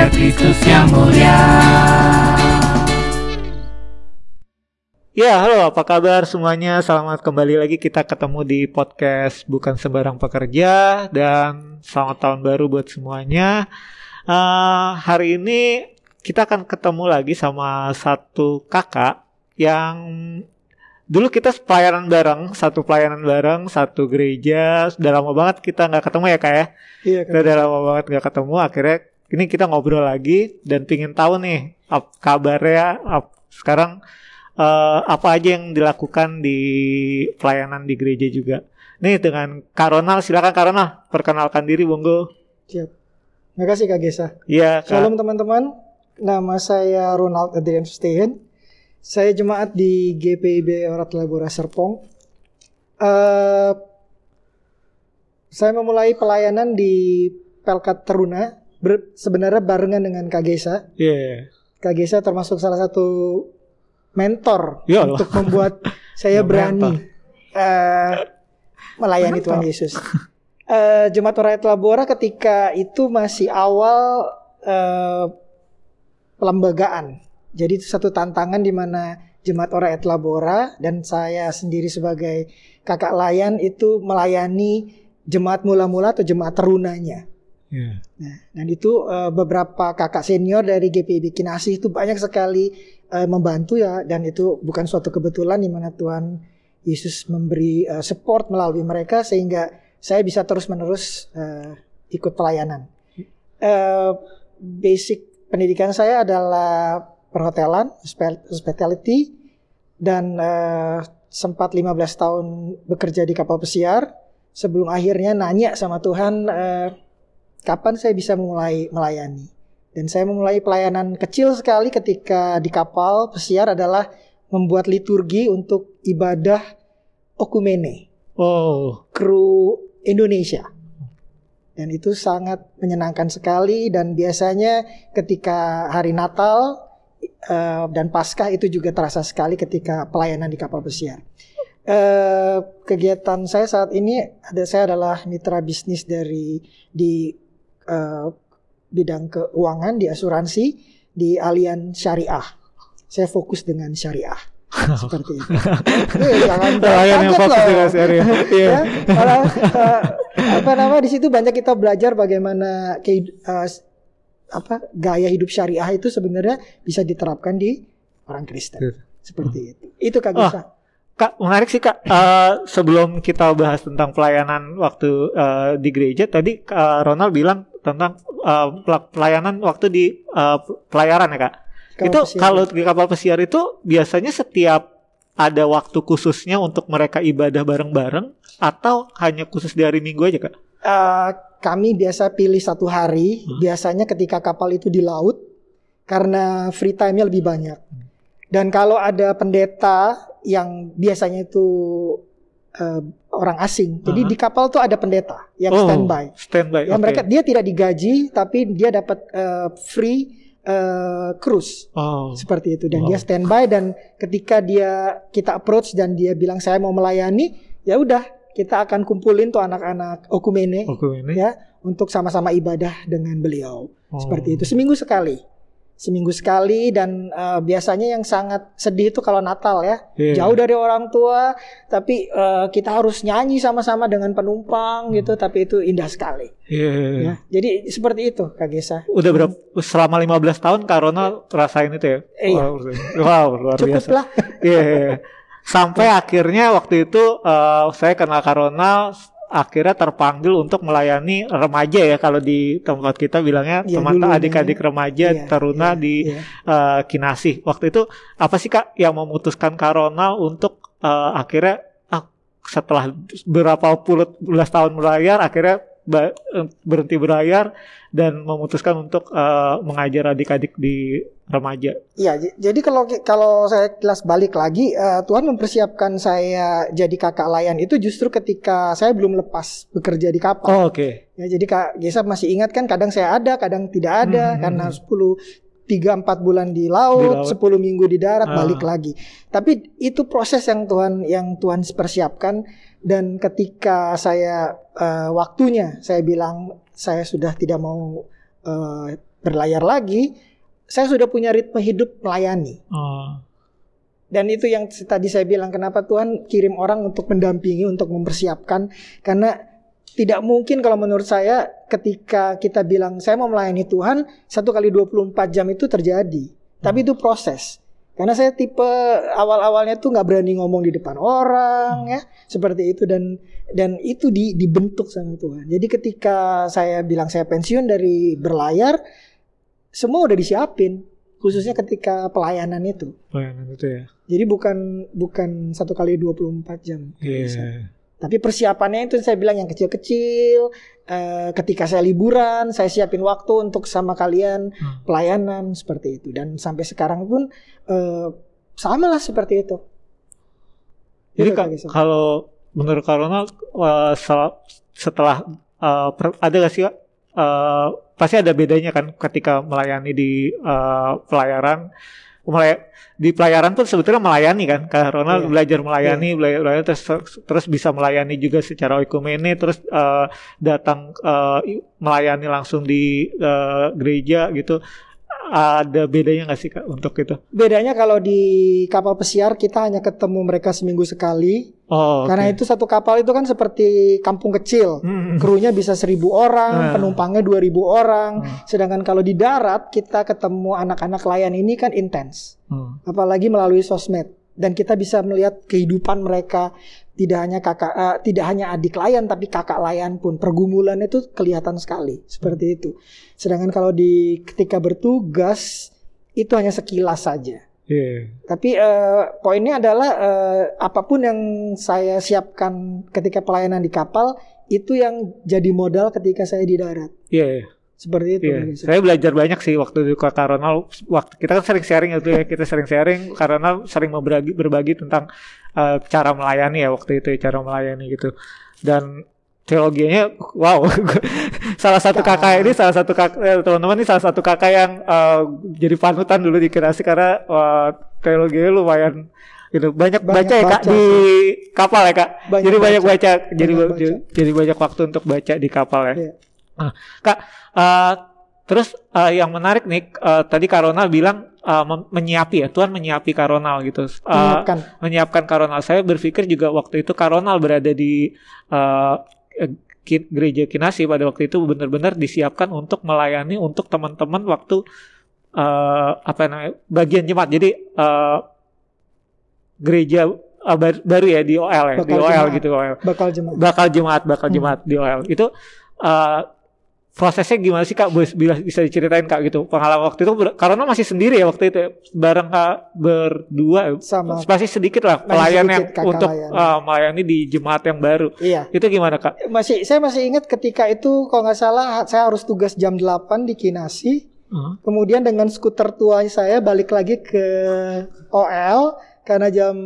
biar Kristus yang mulia. Ya, halo, apa kabar semuanya? Selamat kembali lagi kita ketemu di podcast Bukan Sembarang Pekerja dan selamat tahun baru buat semuanya. Uh, hari ini kita akan ketemu lagi sama satu kakak yang dulu kita pelayanan bareng, satu pelayanan bareng, satu gereja. Sudah lama banget kita nggak ketemu ya kak ya? Iya, Kita udah lama banget nggak ketemu. Akhirnya ini kita ngobrol lagi dan pingin tahu nih ap, kabarnya ap, sekarang uh, apa aja yang dilakukan di pelayanan di gereja juga. Nih dengan Karonal, silakan Karonal perkenalkan diri Bonggo. Siap. Terima kasih Kak Gesa. Iya. Shalom teman-teman. Nama saya Ronald Adrian Stehen. Saya jemaat di GPIB Orat Labora Serpong. Uh, saya memulai pelayanan di Pelkat Teruna ber, sebenarnya barengan dengan Kak Gesa. Iya. Kak Gesa termasuk salah satu mentor Ya untuk membuat saya Ya, berani eh, melayani Tuhan Yesus. Eh, Jemaat Rakyat Labora ketika itu masih awal eh, pelembagaan. Jadi itu satu tantangan di mana Jemaat Rakyat Labora dan saya sendiri sebagai kakak layan itu melayani jemaat mula-mula atau jemaat terunanya. Iya. Nah, dan itu eh, beberapa kakak senior dari GPIB Kinasih itu banyak sekali eh, membantu ya dan itu bukan suatu kebetulan di mana Tuhan Yesus memberi eh, support melalui mereka sehingga saya bisa terus-menerus eh, ikut pelayanan. Eh, basic pendidikan saya adalah perhotelan, hospi- hospitality dan eh, sempat 15 tahun bekerja di kapal pesiar sebelum akhirnya nanya sama Tuhan eh, kapan saya bisa mulai melayani. Dan saya memulai pelayanan kecil sekali ketika di kapal pesiar adalah membuat liturgi untuk ibadah okumene, Oh, kru Indonesia. Dan itu sangat menyenangkan sekali dan biasanya ketika hari Natal eh, dan Paskah itu juga terasa sekali ketika pelayanan di kapal pesiar. Eh, kegiatan saya saat ini ada saya adalah mitra bisnis dari di eh, bidang keuangan di asuransi di Allianz Syariah. Saya fokus dengan syariah seperti itu. Eh, jangan Nelayan yang fokus loh. dengan syariah. Iya. Ya, karena, eh, apa nama di situ banyak kita belajar bagaimana kehid- eh, apa gaya hidup syariah itu sebenarnya bisa diterapkan di orang Kristen. Gitu. Seperti itu. Itu Kak Oh, Gisa. Kak, menarik sih Kak. Eh, sebelum kita bahas tentang pelayanan waktu eh, di gereja, tadi Kak Ronald bilang tentang pel- pelayanan waktu di eh, pelayaran ya Kak. Kapal itu pesiar. kalau di kapal pesiar itu biasanya setiap ada waktu khususnya untuk mereka ibadah bareng-bareng atau hanya khusus di hari Minggu aja Kak? Eh, kami biasa pilih satu hari, biasanya ketika kapal itu di laut, karena free time-nya lebih banyak. Dan kalau ada pendeta yang biasanya itu eh, orang asing, jadi Aha. di kapal tuh ada pendeta yang Oh, standby. Standby. Ya oke. mereka dia tidak digaji, tapi dia dapat eh, free eh, cruise Oh. seperti itu dan Wow. dia standby dan ketika dia kita approach dan dia bilang saya mau melayani, ya udah kita akan kumpulin tuh anak-anak okumene ini. ya untuk sama-sama ibadah dengan beliau. Oh. Seperti itu seminggu sekali. Seminggu sekali dan eh, biasanya yang sangat sedih itu kalau Natal ya. Iya. Jauh dari orang tua tapi eh, kita harus nyanyi sama-sama dengan penumpang gitu tapi itu indah sekali Iya, iya, iya. ya. Jadi seperti itu Kak Gesa. Udah berapa selama 15 tahun Kak Ronald rasain itu ya? Eh, iya. Wow, wow, luar Cukup biasa. lah. Iya, iya. Sampai akhirnya waktu itu eh, saya kenal Kak Ronald akhirnya terpanggil untuk melayani remaja ya kalau di tempat kita bilangnya Iya, teman adik-adik remaja Iya, teruna iya, di iya. eh, Kinasih. Waktu itu apa sih Kak yang memutuskan Kak Ronald untuk eh, akhirnya ah, setelah berapa puluh belas tahun berlayar akhirnya eh, berhenti berlayar dan memutuskan untuk eh, mengajar adik-adik di remaja. Iya, jadi kalau kalau saya kelas balik lagi, eh, Tuhan mempersiapkan saya jadi kakak layan itu justru ketika saya belum lepas bekerja di kapal. Oh, Oke. Ya, jadi Kak Gesa masih ingat kan kadang saya ada, kadang tidak ada Hmm. karena 10 tiga empat bulan di laut, Di laut. 10 minggu di darat, Ah. balik lagi. Tapi itu proses yang Tuhan yang Tuhan persiapkan dan ketika saya eh, waktunya saya bilang saya sudah tidak mau eh, berlayar lagi, saya sudah punya ritme hidup melayani. Oh. Dan itu yang tadi saya bilang kenapa Tuhan kirim orang untuk mendampingi, untuk mempersiapkan karena tidak mungkin kalau menurut saya ketika kita bilang saya mau melayani Tuhan satu kali 24 jam itu terjadi. Tapi itu proses. Karena saya tipe awal-awalnya tuh nggak berani ngomong di depan orang ya seperti itu dan dan itu di, dibentuk sama Tuhan. Jadi ketika saya bilang saya pensiun dari berlayar, semua udah disiapin khususnya ketika pelayanan itu. Pelayanan itu ya. Jadi bukan bukan satu kali 24 jam. Iya. Yeah. Tapi persiapannya itu saya bilang yang kecil-kecil. Eh, ketika saya liburan, saya siapin waktu untuk sama kalian Hmm. pelayanan seperti itu. Dan sampai sekarang pun eh, sama lah seperti itu. Jadi kalau menurut uh, sel- setelah uh, per- ada gak sih uh, pasti ada bedanya kan ketika melayani di uh, pelayaran. Mulai di pelayaran pun sebetulnya melayani kan Ronald Iya. belajar melayani belajar, belajar terus terus bisa melayani juga secara oikumene terus uh, datang uh, melayani langsung di uh, gereja gitu ada bedanya nggak sih Kak untuk itu? Bedanya kalau di kapal pesiar kita hanya ketemu mereka seminggu sekali. Oh, Karena oke. itu satu kapal itu kan seperti kampung kecil. Hmm. Krunya bisa seribu Nah. orang, penumpangnya dua ribu orang. Hmm. Sedangkan kalau di darat kita ketemu anak-anak layan ini kan intens. Hmm. apalagi melalui sosmed dan kita bisa melihat kehidupan mereka tidak hanya kakak eh, tidak hanya adik layan tapi kakak layan pun pergumulan itu kelihatan sekali seperti itu sedangkan kalau di ketika bertugas itu hanya sekilas saja Iya. tapi eh, poinnya adalah eh, apa pun yang saya siapkan ketika pelayanan di kapal itu yang jadi modal ketika saya di darat Iya, iya. seperti itu Yusuf. saya belajar banyak sih waktu di Ronald. Waktu kita kan sering sharing itu ya, kita sering sharing karena sering berbagi berbagi tentang eh, cara melayani ya waktu itu, cara melayani gitu. Dan teologinya, wow, salah satu kakak ini, salah satu kakak eh, teman-teman ini salah satu kakak yang eh, jadi panutan dulu di kreasi karena wah, teologinya lumayan gitu banyak, Banyak baca ya kak baca di kapal ya kak Banyak jadi banyak baca. baca jadi Banyak baca. jadi banyak waktu untuk baca di kapal ya Iya. Nah, Kak, eh, terus eh, yang menarik nih, eh, tadi Karonal bilang mem- menyiapi ya, Tuhan menyiapi Karonal gitu. Eh, Menyiapkan. menyiapkan Karonal. Saya berpikir juga waktu itu Karonal berada di ki- gereja Kinasi pada waktu itu benar-benar disiapkan untuk melayani untuk teman-teman waktu eh, apa namanya bagian jemaat. Jadi eh, gereja eh, bar- baru ya di OL ya, di Bakal OL jemaat. gitu OL bakal jemaat bakal jemaat bakal Hmm. jemaat di OL itu uh, prosesnya gimana sih kak? Bila bisa diceritain kak gitu pengalaman waktu itu? Karena masih sendiri ya waktu itu ya, bareng kak berdua. Sama. Masih sedikit lah pelayan sedikit yang untuk layan. uh, melayani di jemaat yang baru. Iya. Itu gimana kak? Masih saya masih ingat ketika itu kalau nggak salah saya harus tugas jam 8 di Kinasi. Hmm. kemudian dengan skuter tua saya balik lagi ke OL karena jam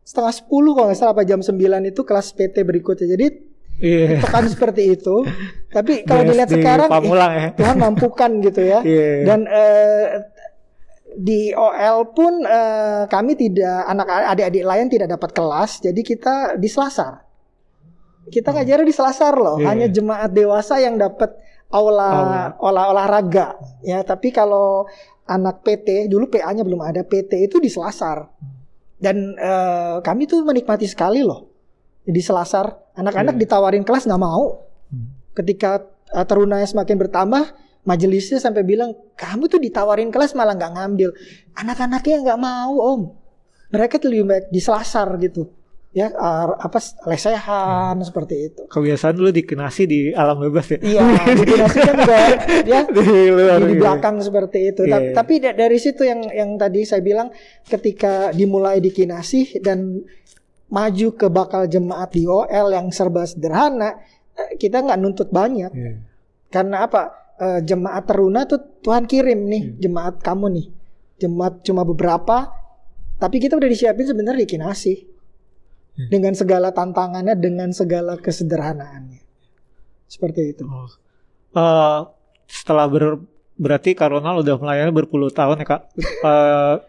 setengah 10 kalau nggak salah apa jam 9 itu kelas PT berikutnya. Jadi iya. Tekan seperti itu. Tapi kalau Di dilihat SD sekarang eh, Pamulang ya. Tuhan mampukan gitu ya. Iya. dan eh, di OL pun eh, kami tidak anak adik-adik lain tidak dapat kelas. Jadi kita di Selasar kita ngajarnya di Selasar loh. Iya. hanya jemaat dewasa yang dapat aula olah olahraga. Ya tapi kalau anak PT dulu PA-nya belum ada PT itu di Selasar dan eh, kami tuh menikmati sekali loh di Selasar anak-anak Iya. ditawarin kelas nggak mau Hmm. ketika uh, terunanya semakin bertambah majelisnya sampai bilang kamu tuh ditawarin kelas malah nggak ngambil anak-anaknya nggak mau om mereka tuh lebih baik di selasar gitu ya uh, apa lesehan seperti itu kebiasaan dulu dikenasi di alam bebas ya iya di Kinasi kan juga ya di luar di, di gitu. belakang seperti itu. Ta- Iya. Tapi da- dari situ yang yang tadi saya bilang ketika dimulai di Kinasi dan maju ke bakal jemaat di OL yang serba sederhana, eh, kita nggak nuntut banyak. Iya. Karena apa? Eh, jemaat teruna tuh Tuhan kirim nih Hmm. jemaat kamu nih. Jemaat cuma beberapa, tapi kita udah disiapin sebenarnya di Kinasi. Hmm. Dengan segala tantangannya, dengan segala kesederhanaannya. Seperti itu. Oh. Eh, setelah ber, berarti Kak Ronald udah melayani berpuluh tahun ya kak. Eh, kak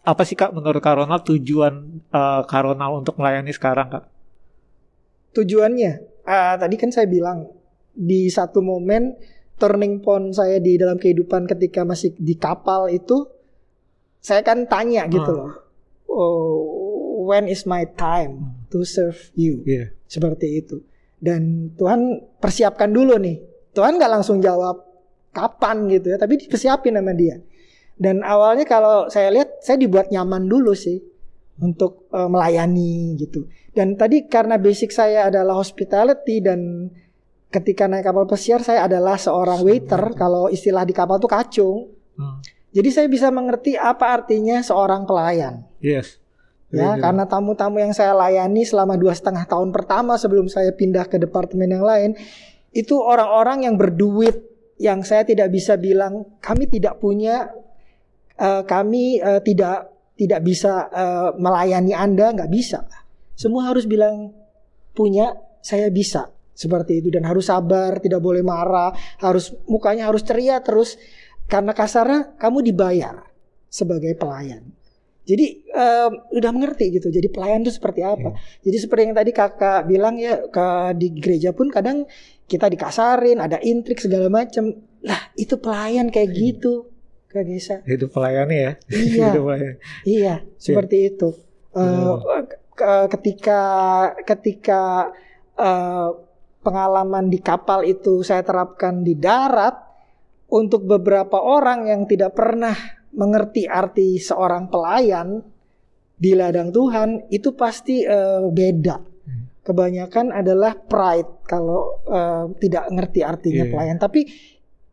apa sih kak menurut Kak Ronald tujuan eh, Kak Ronald untuk melayani sekarang kak? tujuannya ah, tadi kan saya bilang di satu momen turning point saya di dalam kehidupan ketika masih di kapal itu saya kan tanya gitu Hmm. loh. Oh, when is my time to serve you? Iya. Seperti itu. Dan Tuhan persiapkan dulu nih. Tuhan nggak langsung jawab kapan gitu ya, tapi dipersiapin sama dia. Dan awalnya kalau saya lihat saya dibuat nyaman dulu sih untuk eh, melayani gitu. Dan tadi karena basic saya adalah hospitality dan ketika naik kapal pesiar saya adalah seorang waiter. Kalau istilah di kapal tuh kacung. Hmm. Jadi saya bisa mengerti apa artinya seorang pelayan. Yes. Ya, karena tamu-tamu yang saya layani selama dua setengah tahun pertama sebelum saya pindah ke departemen yang lain, itu orang-orang yang berduit, yang saya tidak bisa bilang kami tidak punya, eh, kami eh, tidak tidak bisa eh, melayani anda, nggak bisa. Semua harus bilang punya, saya bisa seperti itu dan harus sabar, tidak boleh marah, harus mukanya harus ceria terus karena kasarnya kamu dibayar sebagai pelayan. Jadi em, udah mengerti gitu. Jadi pelayan itu seperti apa. Jadi seperti yang tadi kakak bilang ya ke di gereja pun kadang kita dikasarin, ada intrik segala macam. Lah itu pelayan kayak gitu, kak Gesa. Hidup pelayani ya. Iya. Hidup pelayani. Iya, seperti itu. Eh, Hmm. ke- ketika ketika eh, pengalaman di kapal itu saya terapkan di darat untuk beberapa orang yang tidak pernah mengerti arti seorang pelayan di ladang Tuhan itu pasti eh, beda. Hmm. Kebanyakan adalah pride kalau eh, tidak ngerti artinya Iya. pelayan. Tapi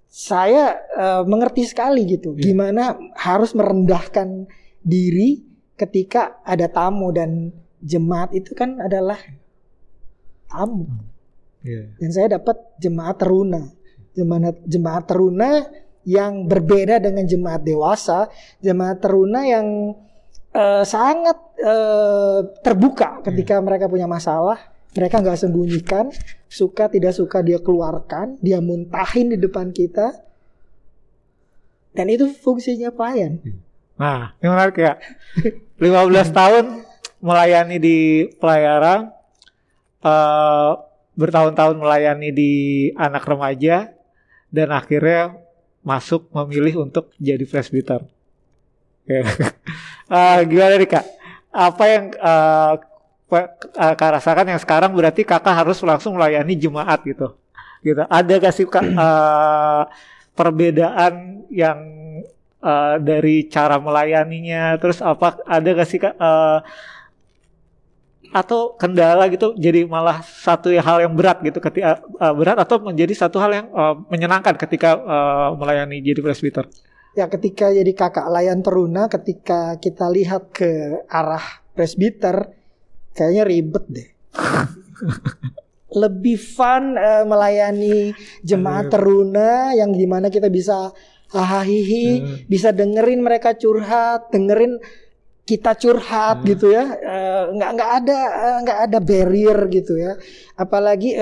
saya eh, mengerti sekali gitu, Iya. gimana harus merendahkan diri ketika ada tamu dan jemaat itu kan adalah tamu. Iya. Dan saya dapat jemaat teruna. Jemaat jemaat teruna yang berbeda dengan jemaat dewasa, jemaat teruna yang eh, sangat eh, terbuka ketika mereka punya masalah. Mereka nggak sembunyikan, suka tidak suka dia keluarkan, dia muntahin di depan kita. Dan itu fungsinya pelayan. Nah, ini menarik ya. 15 tahun melayani di pelayaran, eh, bertahun-tahun melayani di anak remaja, dan akhirnya masuk memilih untuk jadi presbiter. Eh, gimana nih kak? Apa yang eh, kak rasakan yang sekarang berarti kakak harus langsung melayani jemaat gitu? Gitu. Ada gak sih kak eh, perbedaan yang eh, dari cara melayaninya terus apa ada gak sih Kak, eh, atau kendala gitu jadi malah satu hal yang berat gitu ketika eh, berat atau menjadi satu hal yang eh, menyenangkan ketika eh, melayani jadi presbiter Ya ketika jadi kakak layan teruna, ketika kita lihat ke arah presbiter, kayaknya ribet deh. Lebih fun eh, melayani jemaat teruna yang di mana kita bisa hahaha Hmm. bisa dengerin mereka curhat, dengerin kita curhat Hmm. gitu ya, Eh, nggak nggak ada eh, nggak ada barrier gitu ya. Apalagi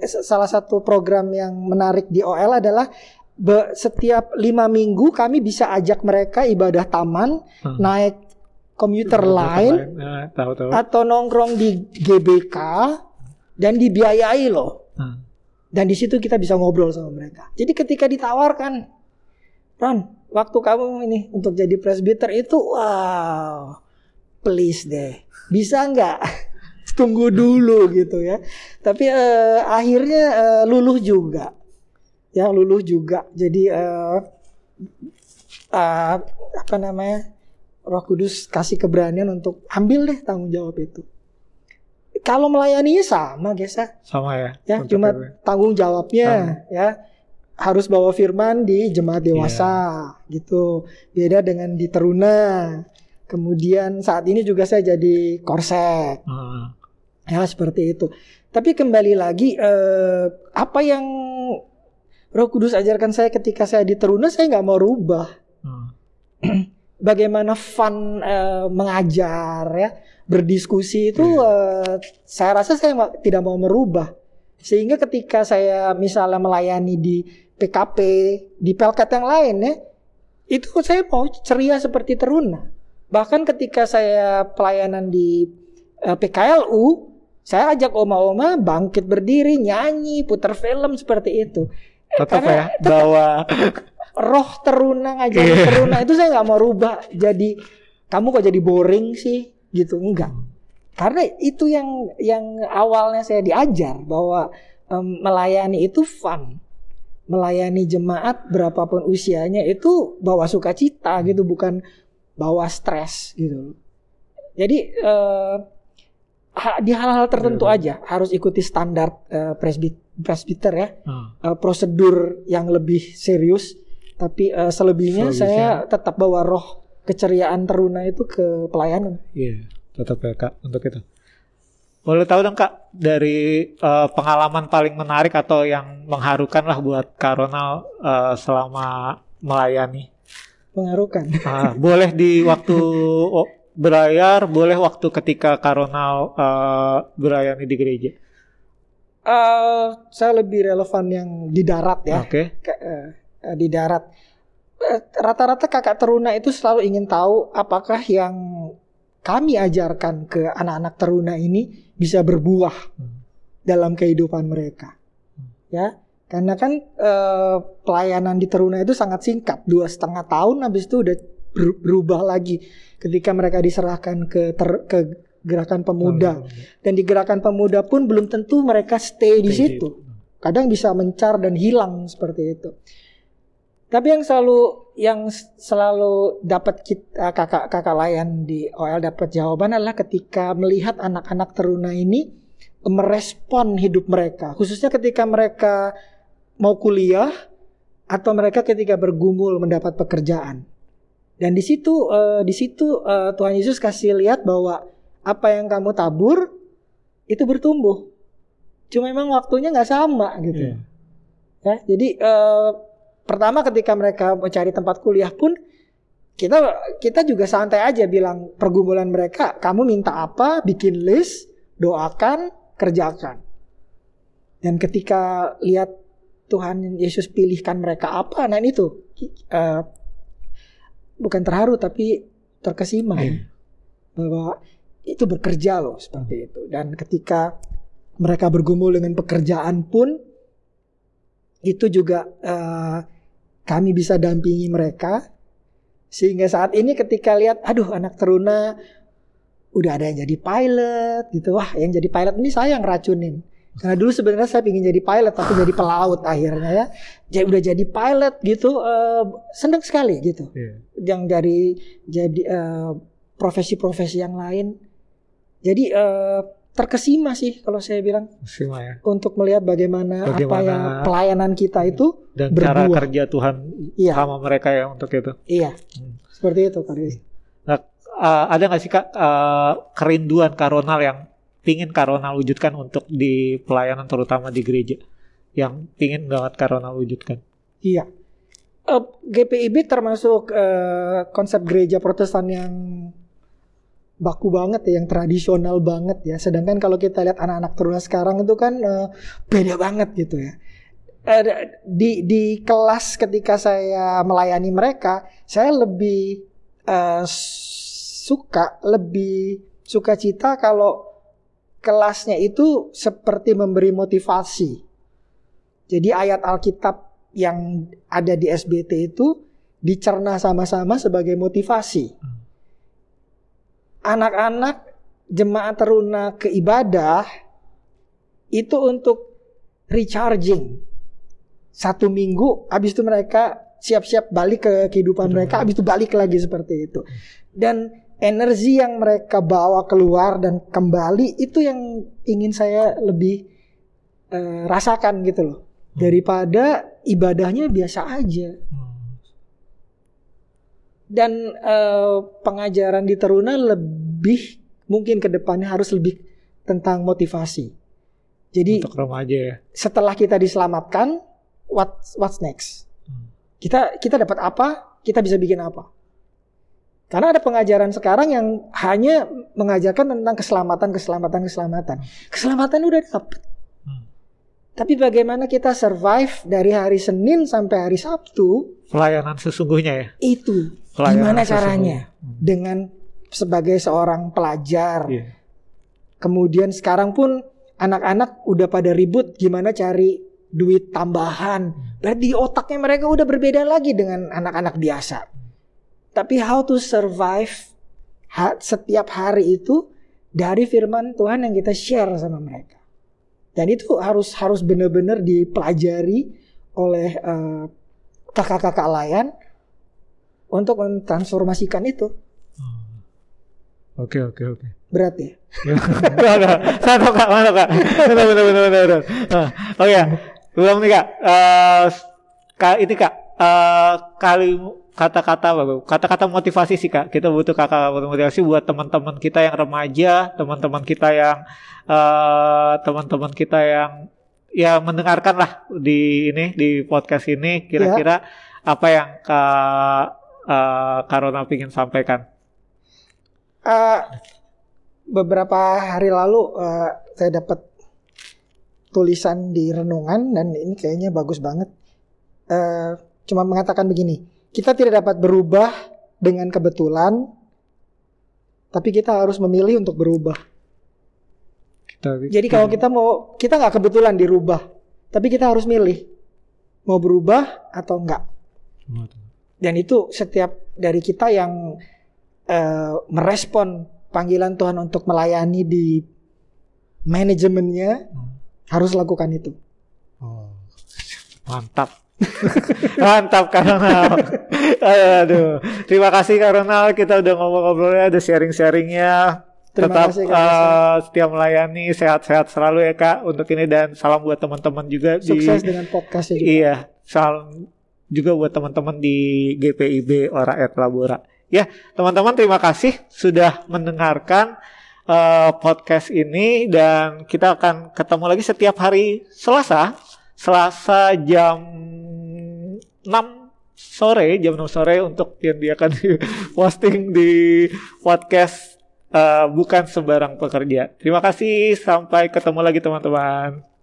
s- salah satu program yang menarik di OL adalah be- setiap lima minggu kami bisa ajak mereka ibadah taman, Hmm. naik komuter lain Nah, tahu tahu atau nongkrong di GBK dan dibiayai loh. Hmm. Dan di situ kita bisa ngobrol sama mereka. Jadi ketika ditawarkan, Ron, waktu kamu ini untuk jadi presbiter itu, wow, please deh, bisa nggak? Tunggu dulu gitu ya. Tapi eh, akhirnya eh, luluh juga, ya luluh juga. Jadi eh, eh, apa namanya, Roh Kudus kasih keberanian untuk ambil deh tanggung jawab itu. Kalau melayaninya sama, guys ya sama ya ya cuma itu. tanggung jawabnya ya harus bawa firman di jemaat dewasa Iya. gitu beda dengan di teruna kemudian saat ini juga saya jadi korsek Hmm. ya seperti itu tapi kembali lagi eh, apa yang Roh Kudus ajarkan saya ketika saya di teruna saya nggak mau rubah Hmm. bagaimana fun eh, mengajar ya. Berdiskusi itu eh, saya rasa saya tidak mau merubah. Sehingga ketika saya misalnya melayani di PKP di pelkat yang lain ya itu saya mau ceria seperti teruna. Bahkan ketika saya pelayanan di eh, PKLU saya ajak oma-oma bangkit berdiri nyanyi putar film seperti itu. Tetap Karena- ya bahwa roh teruna ngajarin Iya. teruna. Itu saya nggak mau rubah jadi kamu kok jadi boring sih? Gitu enggak. Karena itu yang yang awalnya saya diajar bahwa em, melayani itu fun. Melayani jemaat berapapun usianya itu bawa sukacita gitu bukan bawa stres gitu. Jadi ha- di hal-hal tertentu Iya. aja harus ikuti standar presbit presbiter ya. Hmm. uh, prosedur yang lebih serius tapi uh, selebihnya Selebihnya. saya tetap bawa roh keceriaan teruna itu ke pelayanan Iya, tetap ya kak untuk itu. Boleh tahu dong kak dari eh, pengalaman paling menarik atau yang mengharukan lah buat Kak Ronald eh, selama melayani. mengharukan Ah, boleh di waktu berlayar, boleh waktu ketika Kak Ronald eh, berlayani di gereja. Uh, saya lebih relevan yang di darat ya Oke. Ke- uh, uh, di darat. Uh, rata-rata kakak teruna itu selalu ingin tahu apakah yang kami ajarkan ke anak-anak teruna ini bisa berbuah Hmm. dalam kehidupan mereka. Ya karena kan eh, pelayanan di teruna itu sangat singkat. Dua setengah tahun habis itu udah ber- berubah lagi ketika mereka diserahkan ke ter- ke gerakan pemuda. Dan di gerakan pemuda pun belum tentu mereka stay di situ. Kadang bisa mencar dan hilang seperti itu tapi yang selalu yang selalu dapat kita kakak-kakak layan di OL dapat jawaban adalah ketika melihat anak-anak teruna ini merespon hidup mereka, khususnya ketika mereka mau kuliah atau mereka ketika bergumul mendapat pekerjaan. Dan di situ eh, di situ eh, Tuhan Yesus kasih lihat bahwa apa yang kamu tabur itu bertumbuh. Cuma memang waktunya nggak sama gitu. Iya. Ya, jadi eh, pertama ketika mereka mencari tempat kuliah pun kita kita juga santai aja bilang pergumulan mereka, kamu minta apa, bikin list, doakan, kerjakan. Dan ketika lihat Tuhan Yesus pilihkan mereka apa, nah itu eh, bukan terharu tapi terkesima. Iya. bahwa itu bekerja loh seperti itu. Dan ketika mereka bergumul dengan pekerjaan pun itu juga eh, kami bisa dampingi mereka sehingga saat ini ketika lihat aduh anak teruna udah ada yang jadi pilot gitu. Wah yang jadi pilot ini saya yang racunin. Karena dulu sebenarnya saya ingin jadi pilot tapi jadi pelaut akhirnya ya. Jadi udah jadi pilot gitu eh, seneng sekali gitu. Iya. yang dari jadi eh, profesi-profesi yang lain. Jadi eh, terkesima sih kalau saya bilang Sima ya. untuk melihat bagaimana, apa Bagaimana- yang pelayanan kita itu Dan cara Berbuah. kerja Tuhan Iya. sama mereka ya untuk itu. iya Hmm. seperti itu Kak. Nah, eh, ada nggak sih kak eh, kerinduan Kak Ronald yang pingin Kak Ronald wujudkan untuk di pelayanan terutama di gereja? Yang pingin banget Kak Ronald wujudkan? Iya. Eh, GPIB termasuk eh, konsep gereja Protestan yang baku banget ya, yang tradisional banget ya. Sedangkan kalau kita lihat anak-anak teruna sekarang itu kan eh, beda banget gitu ya. Eh, di di kelas ketika saya melayani mereka, saya lebih eh, suka lebih sukacita kalau kelasnya itu seperti memberi motivasi. Jadi ayat Alkitab yang ada di SBT itu dicerna sama-sama sebagai motivasi. Anak-anak jemaat teruna ke ibadah itu untuk recharging. Satu minggu habis itu mereka siap-siap balik ke kehidupan mereka, habis itu balik lagi seperti itu. Dan energi yang mereka bawa keluar dan kembali itu yang ingin saya lebih eh, rasakan gitu loh. Daripada ibadahnya biasa aja. Dan eh, pengajaran di Teruna lebih mungkin ke depannya harus lebih tentang motivasi. Jadi Untuk remaja ya. setelah kita diselamatkan, what what's next? Hmm. Kita kita dapat apa? Kita bisa bikin apa? Karena ada pengajaran sekarang yang hanya mengajarkan tentang keselamatan, keselamatan, keselamatan. Keselamatan udah dapat. Hmm. Tapi bagaimana kita survive dari hari Senin sampai hari Sabtu Pelayanan sesungguhnya ya. itu gimana caranya? Hmm. Dengan sebagai seorang pelajar. Iya. Kemudian sekarang pun anak-anak udah pada ribut gimana cari duit tambahan. Berarti di otaknya mereka udah berbeda lagi dengan anak-anak biasa. Tapi how to survive setiap hari itu dari firman Tuhan yang kita share sama mereka. Dan itu harus harus benar-benar dipelajari oleh uh, kakak-kakak layan untuk mentransformasikan itu. Oke oke oke. Berat ya? Satu kak, mana kak? Benar benar benar benar. Oh ya, belum nih kak. Uh, kak ini kak uh, kali kata-kata kata-kata motivasi sih kak. Kita butuh kakak motivasi buat teman-teman kita yang remaja, teman-teman kita yang uh, teman-teman kita yang ya mendengarkan lah di ini di podcast ini. Kira-kira ya. apa yang kak uh, Karona ingin sampaikan? uh, beberapa hari lalu uh, saya dapat tulisan di renungan dan ini kayaknya bagus banget. Uh, cuma mengatakan begini, kita tidak dapat berubah dengan kebetulan, tapi kita harus memilih untuk berubah. Kita, Jadi kalau kita mau, kita nggak kebetulan dirubah, tapi kita harus milih mau berubah atau enggak. Dan itu setiap dari kita yang uh, merespon panggilan Tuhan untuk melayani di manajemennya hmm. harus lakukan itu. Oh, mantap. Mantap Ronald. Aduh, terima kasih Ronald. Kita udah ngobrol-ngobrolnya, ada sharing-sharingnya. Terima Tetap kasih, uh, setia melayani, sehat-sehat selalu ya Kak untuk ini dan salam buat teman-teman juga Sukses di, dengan podcastnya juga. Iya, salam juga buat teman-teman di GPIB Ora et Labora. Ya, teman-teman terima kasih sudah mendengarkan uh, podcast ini dan kita akan ketemu lagi setiap hari Selasa, Selasa jam 6 sore, jam 6 sore untuk yang dia akan posting di podcast uh, bukan sembarang pekerja. Terima kasih, sampai ketemu lagi teman-teman.